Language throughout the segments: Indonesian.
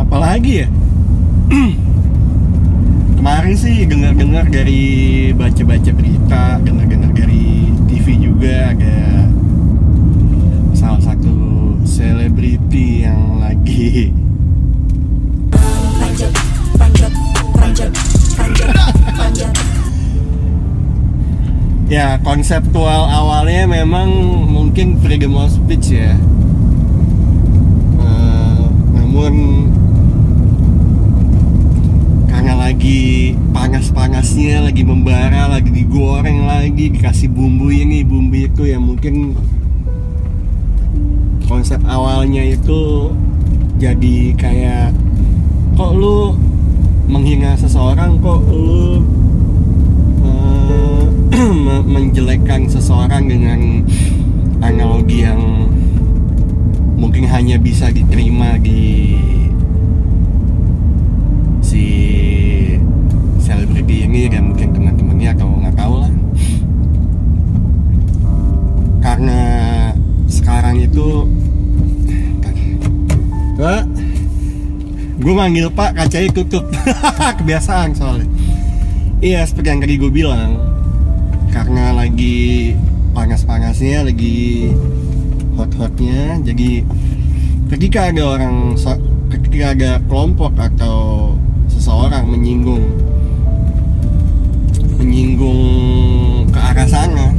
apa lagi ya? Kemarin sih dengar-dengar dari baca-baca berita dengar-dengar dari TV juga ada salah satu selebriti yang lagi ya konseptual awalnya memang mungkin freedom of speech ya. Eh, namun karena lagi panas-panasnya lagi membara lagi digoreng lagi dikasih bumbu ini bumbu itu ya mungkin konsep awalnya itu jadi kayak kok lu menghina seseorang kok lu me- menjelekkan seseorang dengan analogi yang mungkin hanya bisa diterima di ini dan mungkin teman-temannya atau nggak tahu lah. Karena sekarang itu Pak, gue manggil Pak kacanya tutup. Kebiasaan soalnya. Iya seperti yang tadi gue bilang. Karena lagi panas-panasnya lagi hot-hotnya jadi ketika ada orang ketika ada kelompok atau seseorang menyinggung menyinggung ke arah sana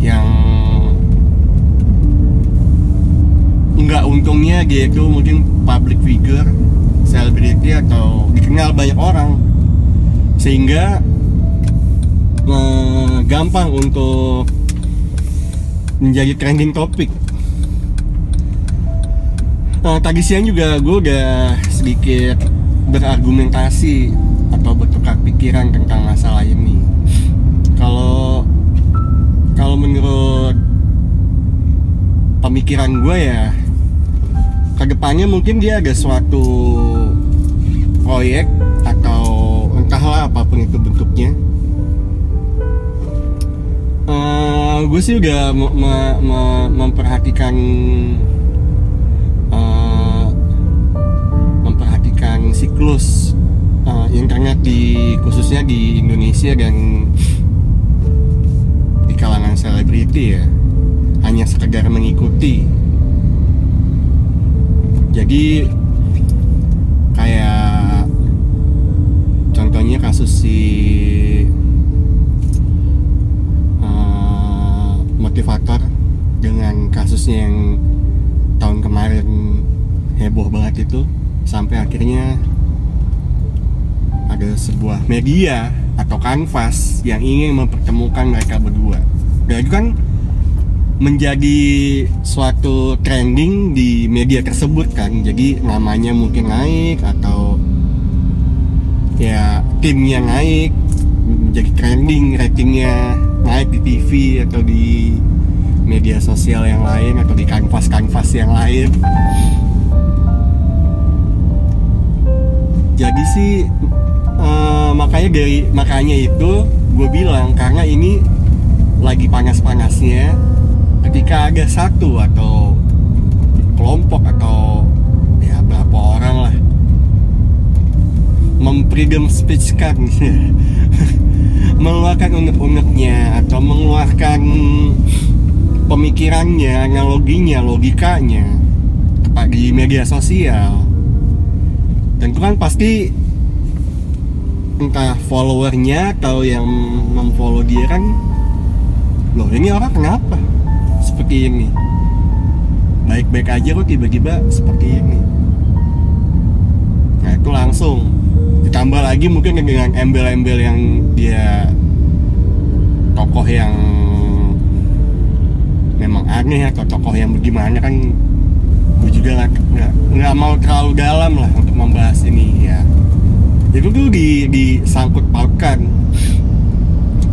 yang nggak untungnya dia itu mungkin public figure selebriti atau dikenal banyak orang. Sehingga eh, gampang untuk menjadi trending topik Nah, tadi siang juga gue udah sedikit berargumentasi atau bertukar pikiran tentang masalah ini. Kalau kalau menurut pemikiran gue ya, ke depannya mungkin dia ada suatu proyek atau entahlah apa pun itu bentuknya. Eh, gue sih udah me- me- me- memperhatikan eh, memperhatikan siklus eh, internet di khususnya di Indonesia dan di kalangan selebriti ya hanya sekedar mengikuti. Jadi kayak contohnya kasus si eh, motivator dengan kasusnya yang tahun kemarin heboh banget itu sampai akhirnya ada sebuah media atau kanvas yang ingin mempertemukan mereka berdua. Dan itu kan menjadi suatu trending di media tersebut kan. Jadi namanya mungkin naik atau ya timnya naik menjadi trending ratingnya naik di TV atau di media sosial yang lain atau di kanvas-kanvas yang lain. Jadi sih makanya dari makanya itu gue bilang karena ini lagi panas-panasnya ketika ada satu atau kelompok atau ya berapa orang lah memfreedom speech kan. Mengeluarkan unek-uneknya atau mengeluarkan pemikirannya, analoginya, logikanya di media sosial. Tentu kan pasti entah followernya atau yang memfollow dia kan loh ini orang kenapa seperti ini? Baik-baik aja kok tiba-tiba seperti ini. Nah itu langsung ditambah lagi mungkin dengan embel-embel yang dia tokoh yang memang aneh atau tokoh yang bagaimana kan gue juga nggak nggak mau terlalu dalam lah untuk membahas ini ya itu tuh di disangkut pautkan.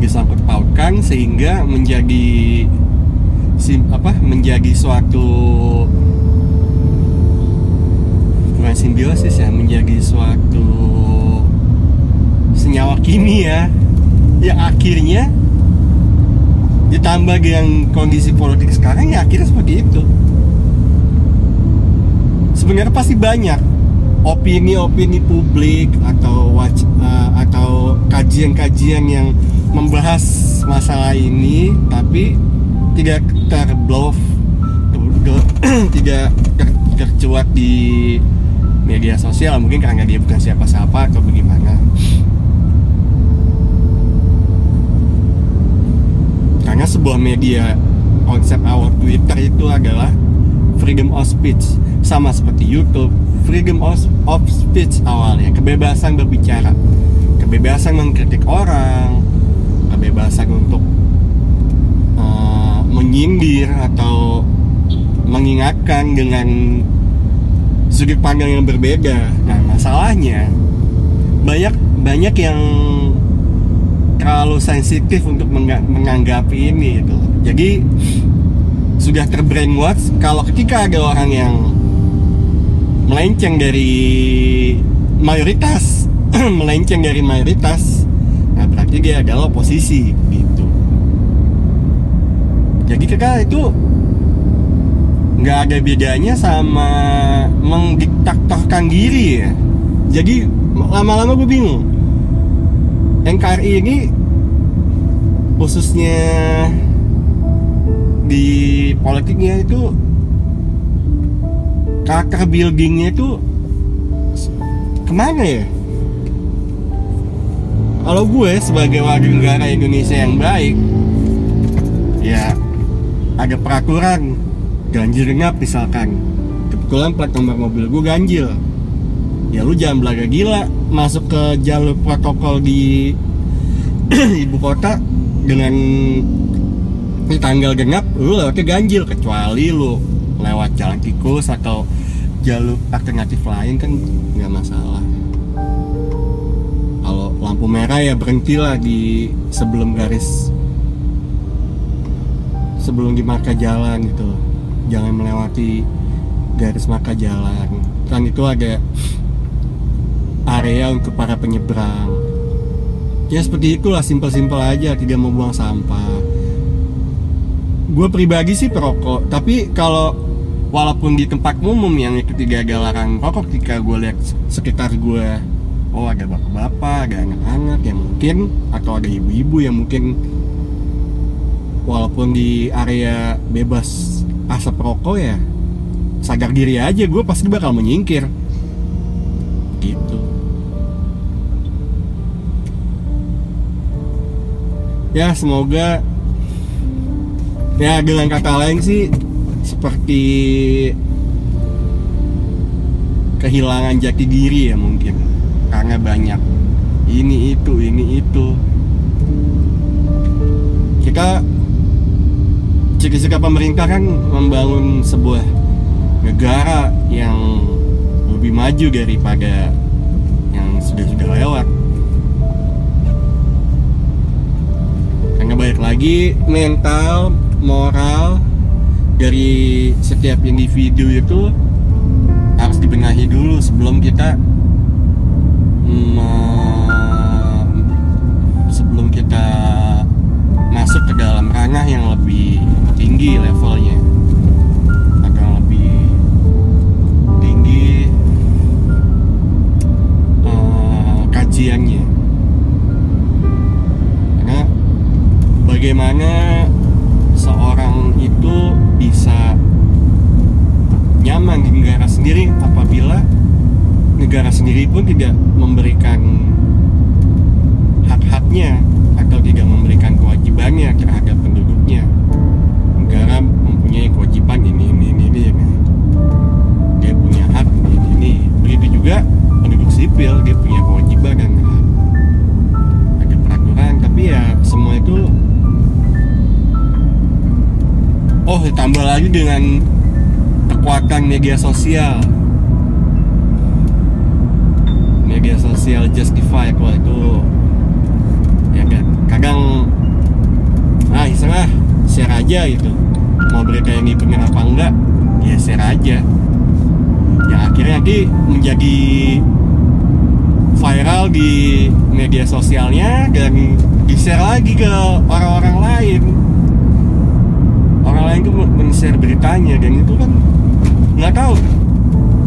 Disangkut pautkan sehingga menjadi sim, apa menjadi suatu bukan simbiosis ya menjadi suatu senyawa kimia yang akhirnya ditambah dengan kondisi politik sekarang ya akhirnya seperti itu. Sebenarnya pasti banyak opini-opini publik atau eh, atau kajian-kajian yang membahas masalah ini tapi tidak terbluff ter- tidak ter- tercuat di media sosial. Mungkin karena dia bukan siapa-siapa atau bagaimana. Karena sebuah media konsep awal Twitter itu adalah freedom of speech sama seperti YouTube freedom of, of speech awalnya. Kebebasan berbicara. Kebebasan mengkritik orang. Kebebasan untuk uh, menyindir atau mengingatkan dengan sudut pandang yang berbeda. Nah masalahnya banyak banyak yang terlalu sensitif untuk menanggapi ini gitu. Jadi sudah terbrainwash kalau ketika ada orang yang melenceng dari mayoritas, melenceng dari mayoritas, nah berarti dia adalah oposisi gitu. Jadi kita itu nggak ada bedanya sama mendiktatorkan diri ya. Jadi lama-lama gue bingung. NKRI ini khususnya di politiknya itu karakter buildingnya itu ke mana ya? Kalau gue sebagai warga negara Indonesia yang baik, ya ada peraturan ganjil genap misalkan. Kebetulan plat nomor mobil gue ganjil, ya lu jangan belaga gila masuk ke jalur protokol di ibu kota dengan tanggal genap lu lewatnya ganjil kecuali lu lewat jalan tikus atau jalur alternatif lain kan nggak masalah. Kalau lampu merah ya berhentilah di sebelum garis sebelum di marka jalan gitu. Jangan melewati garis marka jalan. Kan itu ada area untuk para penyeberang. Ya seperti itulah simpel-simpel aja tidak mau buang sampah. Gue pribadi sih perokok tapi kalau walaupun di tempat umum yang ketiga ada larangan rokok ketika gue lihat sekitar gue oh ada bapak-bapak ada anak-anak yang mungkin atau ada ibu-ibu yang mungkin walaupun di area bebas asap rokok ya sadar diri aja gue pasti bakal menyingkir. Gitu. Ya semoga ya dengan kata lain sih seperti kehilangan jati diri ya mungkin. Karena banyak ini itu ini itu. Kita ciri-ciri pemerintah kan membangun sebuah negara yang lebih maju daripada yang sudah-sudah lewat. Karena balik lagi mental moral dari setiap individu itu harus dibenahi dulu sebelum kita ditambah lagi dengan kekuatan media sosial. Media sosial justify kalau itu ya kan? Kadang ah iseng ah share aja gitu. Mau berita ini benar apa enggak ya share aja. Yang akhirnya nanti menjadi viral di media sosialnya dan di share lagi ke orang-orang lain lain tuh men-share beritanya dan itu kan nggak tahu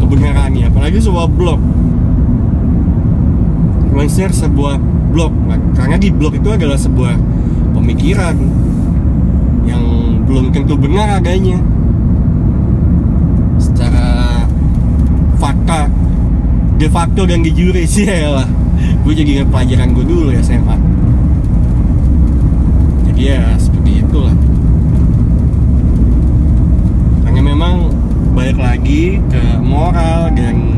kebenarannya. Apalagi sebuah blog. Men-share sebuah blog. Karena di blog itu adalah sebuah pemikiran yang belum tentu benar adanya. Secara fakta de facto dan de jure sih ya gue jadi pelajaran gue dulu ya SMA jadi ya seperti itulah karena memang balik lagi ke moral dan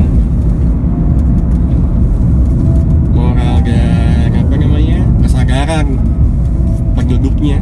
moral dan apa namanya? Kesadaran penduduknya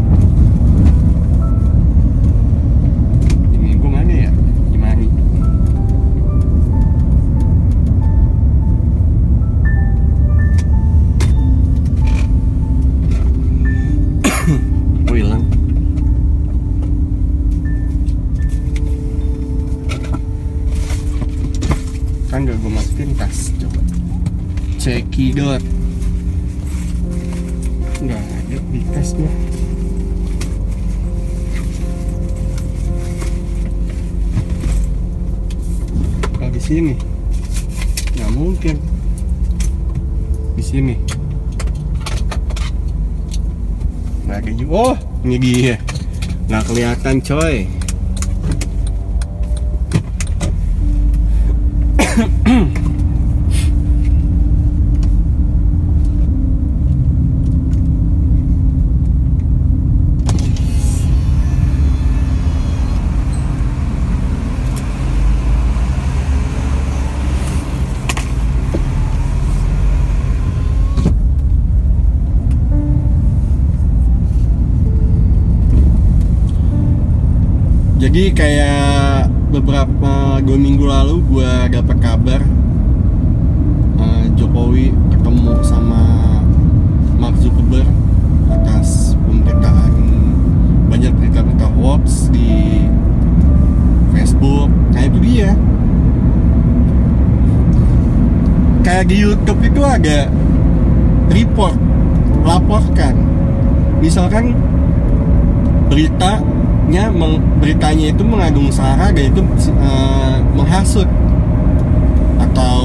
nggak jadi kayak beberapa dua minggu lalu gue dapat kabar eh, Jokowi ketemu sama Mark Zuckerberg atas pemberitaan banyak berita-berita hoax di Facebook. Nah itu dia. Kayak di YouTube itu ada report laporkan. Misalkan beritanya meng- beritanya itu mengandung sara dan itu eh, menghasut. Atau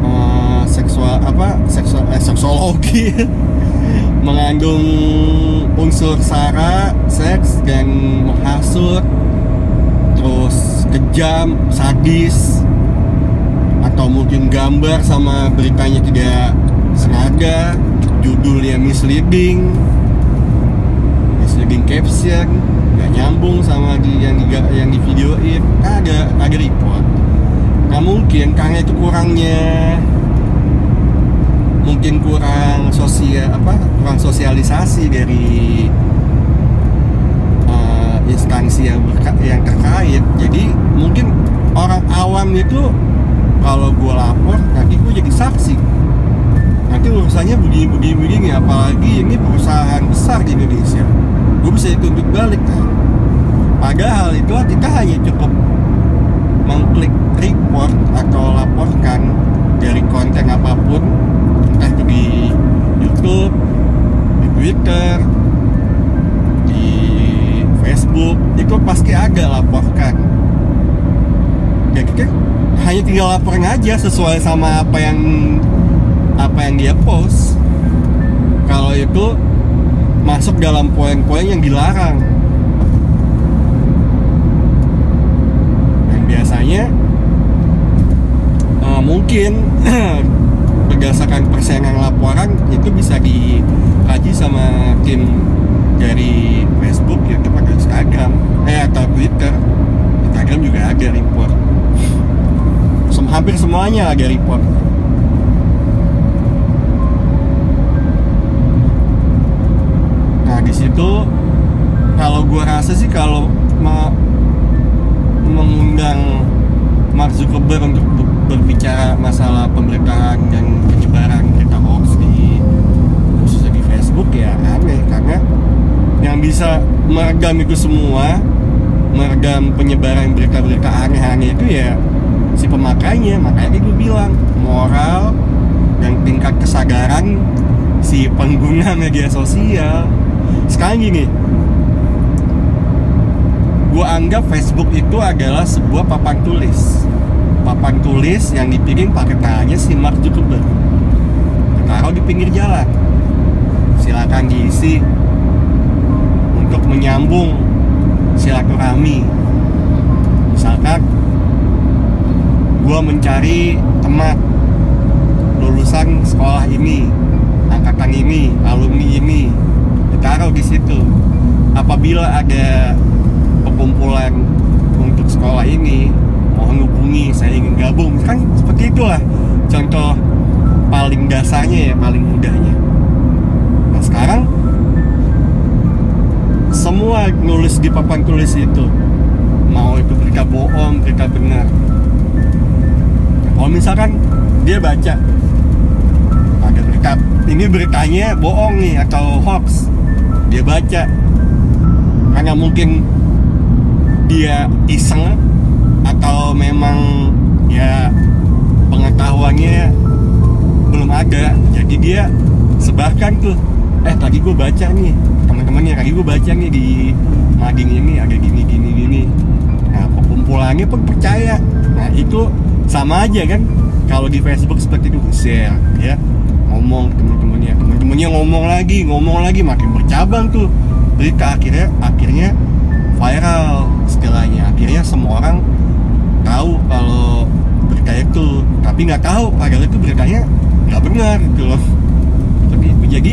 eh, seksual apa seksual eh, seksologi. Mengandung unsur sara seks dan menghasut. Terus kejam sadis. Atau mungkin gambar sama beritanya tidak sengaja. Judulnya misleading misleading caption nggak nyambung sama di yang di yang di videoin ada ada report. Nggak mungkin karena itu kurangnya mungkin kurang sosial apa kurang sosialisasi dari eh, instansi yang berka- yang terkait. Jadi mungkin orang awam itu kalau gue lapor nanti gue jadi saksi. Nanti urusannya begini begini begini apalagi ini perusahaan besar di Indonesia gue bisa dituntut balik. Kan padahal itu kita hanya cukup mengklik report atau laporkan dari konten apa pun. Entah itu di YouTube di Twitter di Facebook itu pasti ada laporkan. Ya kita hanya tinggal laporin aja sesuai sama apa yang apa yang dia post. Kalau itu masuk dalam poin-poin yang dilarang dan biasanya eh, mungkin berdasarkan persaingan laporan itu bisa dikaji sama tim dari Facebook, YouTube, atau Instagram, eh atau Twitter. Instagram juga ada report. Sem- hampir semuanya ada report. Nah di situ kalau gua rasa sih kalau mau mengundang Mark Zuckerberg untuk ber- berbicara masalah pemberitaan dan penyebaran berita hoax di khususnya di Facebook ya aneh. Karena yang bisa meredam itu semua meredam penyebaran berita-berita aneh-aneh itu ya si pemakainya. Makanya gue bilang moral dan tingkat kesadaran si pengguna media sosial. Sekarang gini gue anggap Facebook itu adalah sebuah papan tulis. Papan tulis yang dibikin pakai tangannya si Mark Zuckerberg. Taruh di pinggir jalan. Silakan diisi. Untuk menyambung silaturahmi. Misalkan gue mencari teman lulusan sekolah ini angkatan ini alumni ini. Ditaruh di situ. Apabila ada perkumpulan untuk sekolah ini mohon hubungi saya ingin gabung. Kan seperti itulah contoh paling dasarnya ya paling mudahnya. Nah sekarang semua nulis di papan tulis itu mau itu berita bohong berita benar. Kalau misalkan dia baca ada berita ini beritanya bohong nih atau hoax dia baca. Karena mungkin dia iseng atau memang ya pengetahuannya belum ada. Jadi dia sebarkan tuh eh tadi gue baca nih teman-temannya tadi gue baca nih di mading ini ada gini gini gini. Nah perkumpulannya pun percaya. Nah itu sama aja kan kalau di Facebook seperti itu share ya. Ngomong teman-temannya teman-temannya ngomong lagi ngomong lagi makin bercabang tuh. Berita akhirnya akhirnya viral istilahnya akhirnya semua orang tahu kalau berita itu tapi nggak tahu padahal itu beritanya nggak benar gitu loh. Itu. Jadi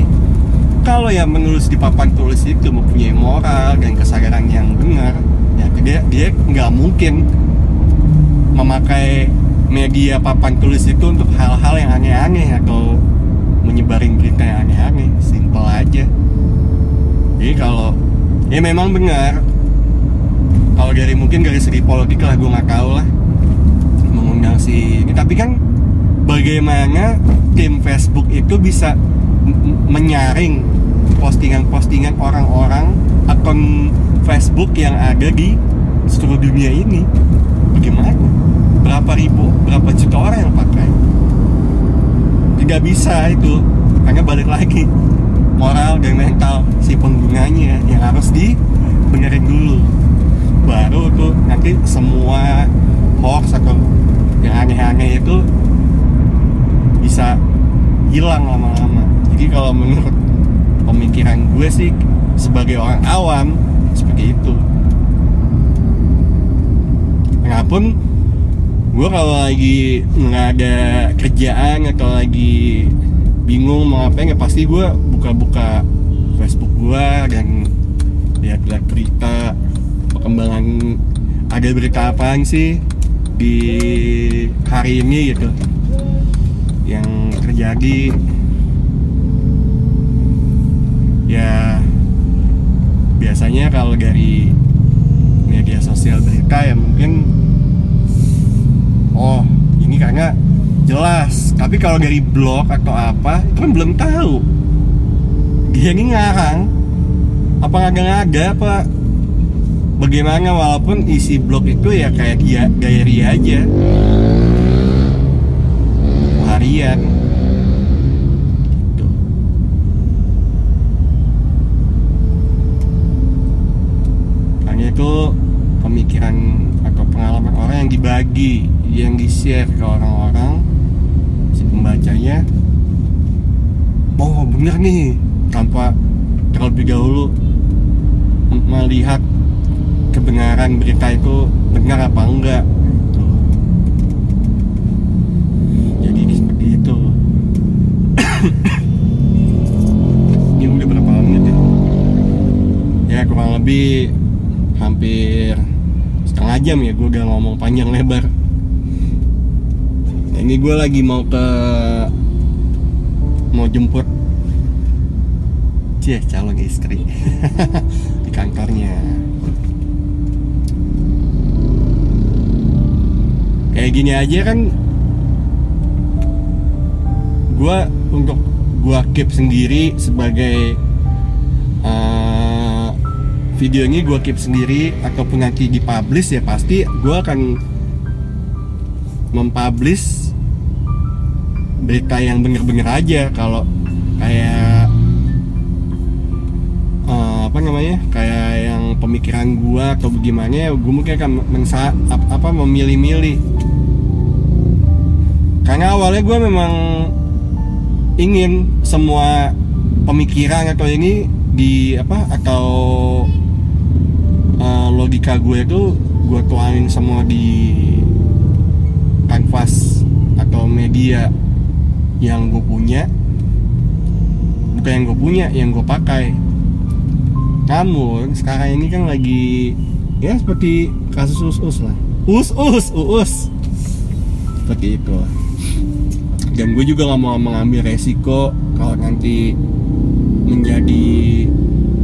kalau yang menulis di papan tulis itu mempunyai moral dan kesadaran yang benar ya dia dia nggak mungkin memakai media papan tulis itu untuk hal-hal yang aneh-aneh atau menyebarin berita yang aneh-aneh. Simple aja. Jadi kalau ya memang benar kalau dari mungkin dari segi politik lah gue nggak tahu lah. Mengundang si ini. Tapi kan bagaimana tim Facebook itu bisa menyaring postingan-postingan orang-orang akun Facebook yang ada di seluruh dunia ini? Bagaimana? Berapa ribu berapa juta orang yang pakai? Tidak bisa itu. Karena balik lagi. Moral dan mental si penggunanya yang harus dibenerin dulu baru tuh nanti semua hoax atau yang aneh-aneh itu bisa hilang lama-lama. Jadi kalau menurut pemikiran gue sih sebagai orang awam seperti itu. Walaupun gue kalau lagi nggak ada kerjaan atau lagi bingung mau ngapain ya pasti gue buka-buka Facebook gue dan lihat-lihat berita perkembangan ada berita apaan sih di hari ini gitu? Yang terjadi. Ya biasanya kalau dari media sosial berita ya mungkin oh ini karena jelas. Tapi kalau dari blog atau apa itu kan belum tahu. Dia ini ngarang. Apa ngada-ngada apa bagaimana walaupun isi blog itu ya kayak dia diary aja. Buku harian. Gitu. Hanya itu pemikiran atau pengalaman orang yang dibagi yang di share ke orang-orang. Si pembacanya oh bener nih tanpa terlebih dahulu melihat kebenaran berita itu benar apa enggak? Gitu. jadi seperti itu. Ini udah berapa menit ya? Ya kurang lebih hampir setengah jam ya gue udah ngomong panjang lebar. Nah, ini gue lagi mau ke mau jemput cie calon istri di kantornya kayak gini aja kan gue untuk gue keep sendiri sebagai eh, video ini gue keep sendiri ataupun nanti dipublish ya pasti gue akan mempublish berita yang bener-bener aja. Kalau kayak eh, apa namanya? Kayak pemikiran gua atau bagaimana ya gue mungkin akan mensa ap- apa memilih-milih. Karena awalnya gue memang ingin semua pemikiran atau ini di apa atau eh, logika gue itu gue tuangin semua di kanvas atau media yang gue punya. Bukan yang gue punya yang gue pakai namun sekarang ini kan lagi ya seperti kasus us lah. Us us us seperti itu. Dan gue juga nggak mau mengambil resiko kalau nanti menjadi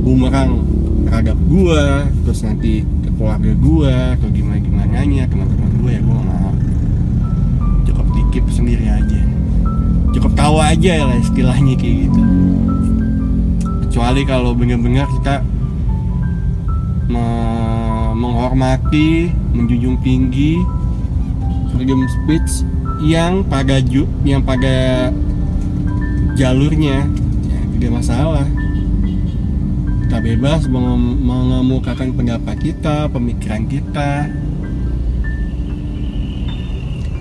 bumerang terhadap gue terus nanti ke keluarga gue atau gimana gimana nya teman-teman gue ya gue mau cukup dikip sendiri aja. Cukup tahu aja lah istilahnya kayak gitu. Kecuali kalau benar-benar kita me- menghormati menjunjung tinggi freedom speech yang pada ju yang pada jalurnya. Ya tidak masalah. Kita bebas menge- mengemukakan pendapat kita pemikiran kita.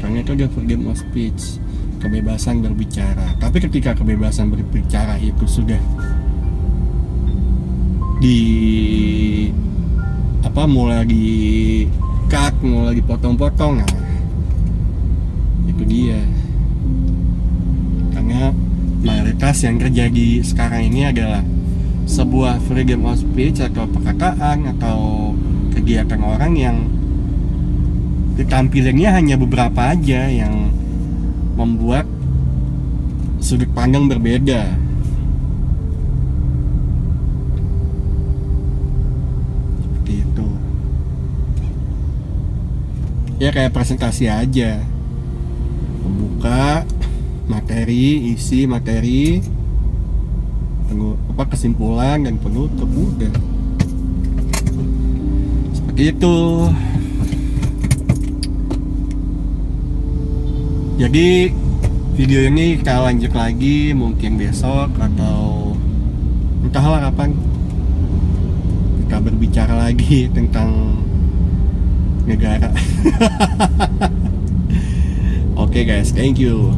Karena itu ada freedom of speech kebebasan berbicara. Tapi ketika kebebasan berbicara itu sudah di apa mulai di cut mulai dipotong-potong nah itu dia. Karena mayoritas yang terjadi sekarang ini adalah sebuah freedom of speech atau perkataan atau kegiatan orang yang tampilannya hanya beberapa aja yang membuat sudut pandang berbeda seperti itu ya kayak presentasi aja. Membuka materi isi materi pengu- apa kesimpulan dan penutup udah. Seperti itu. Jadi video ini kita lanjut lagi mungkin besok atau entahlah kapan. Kita berbicara lagi tentang negara Oke guys, thank you.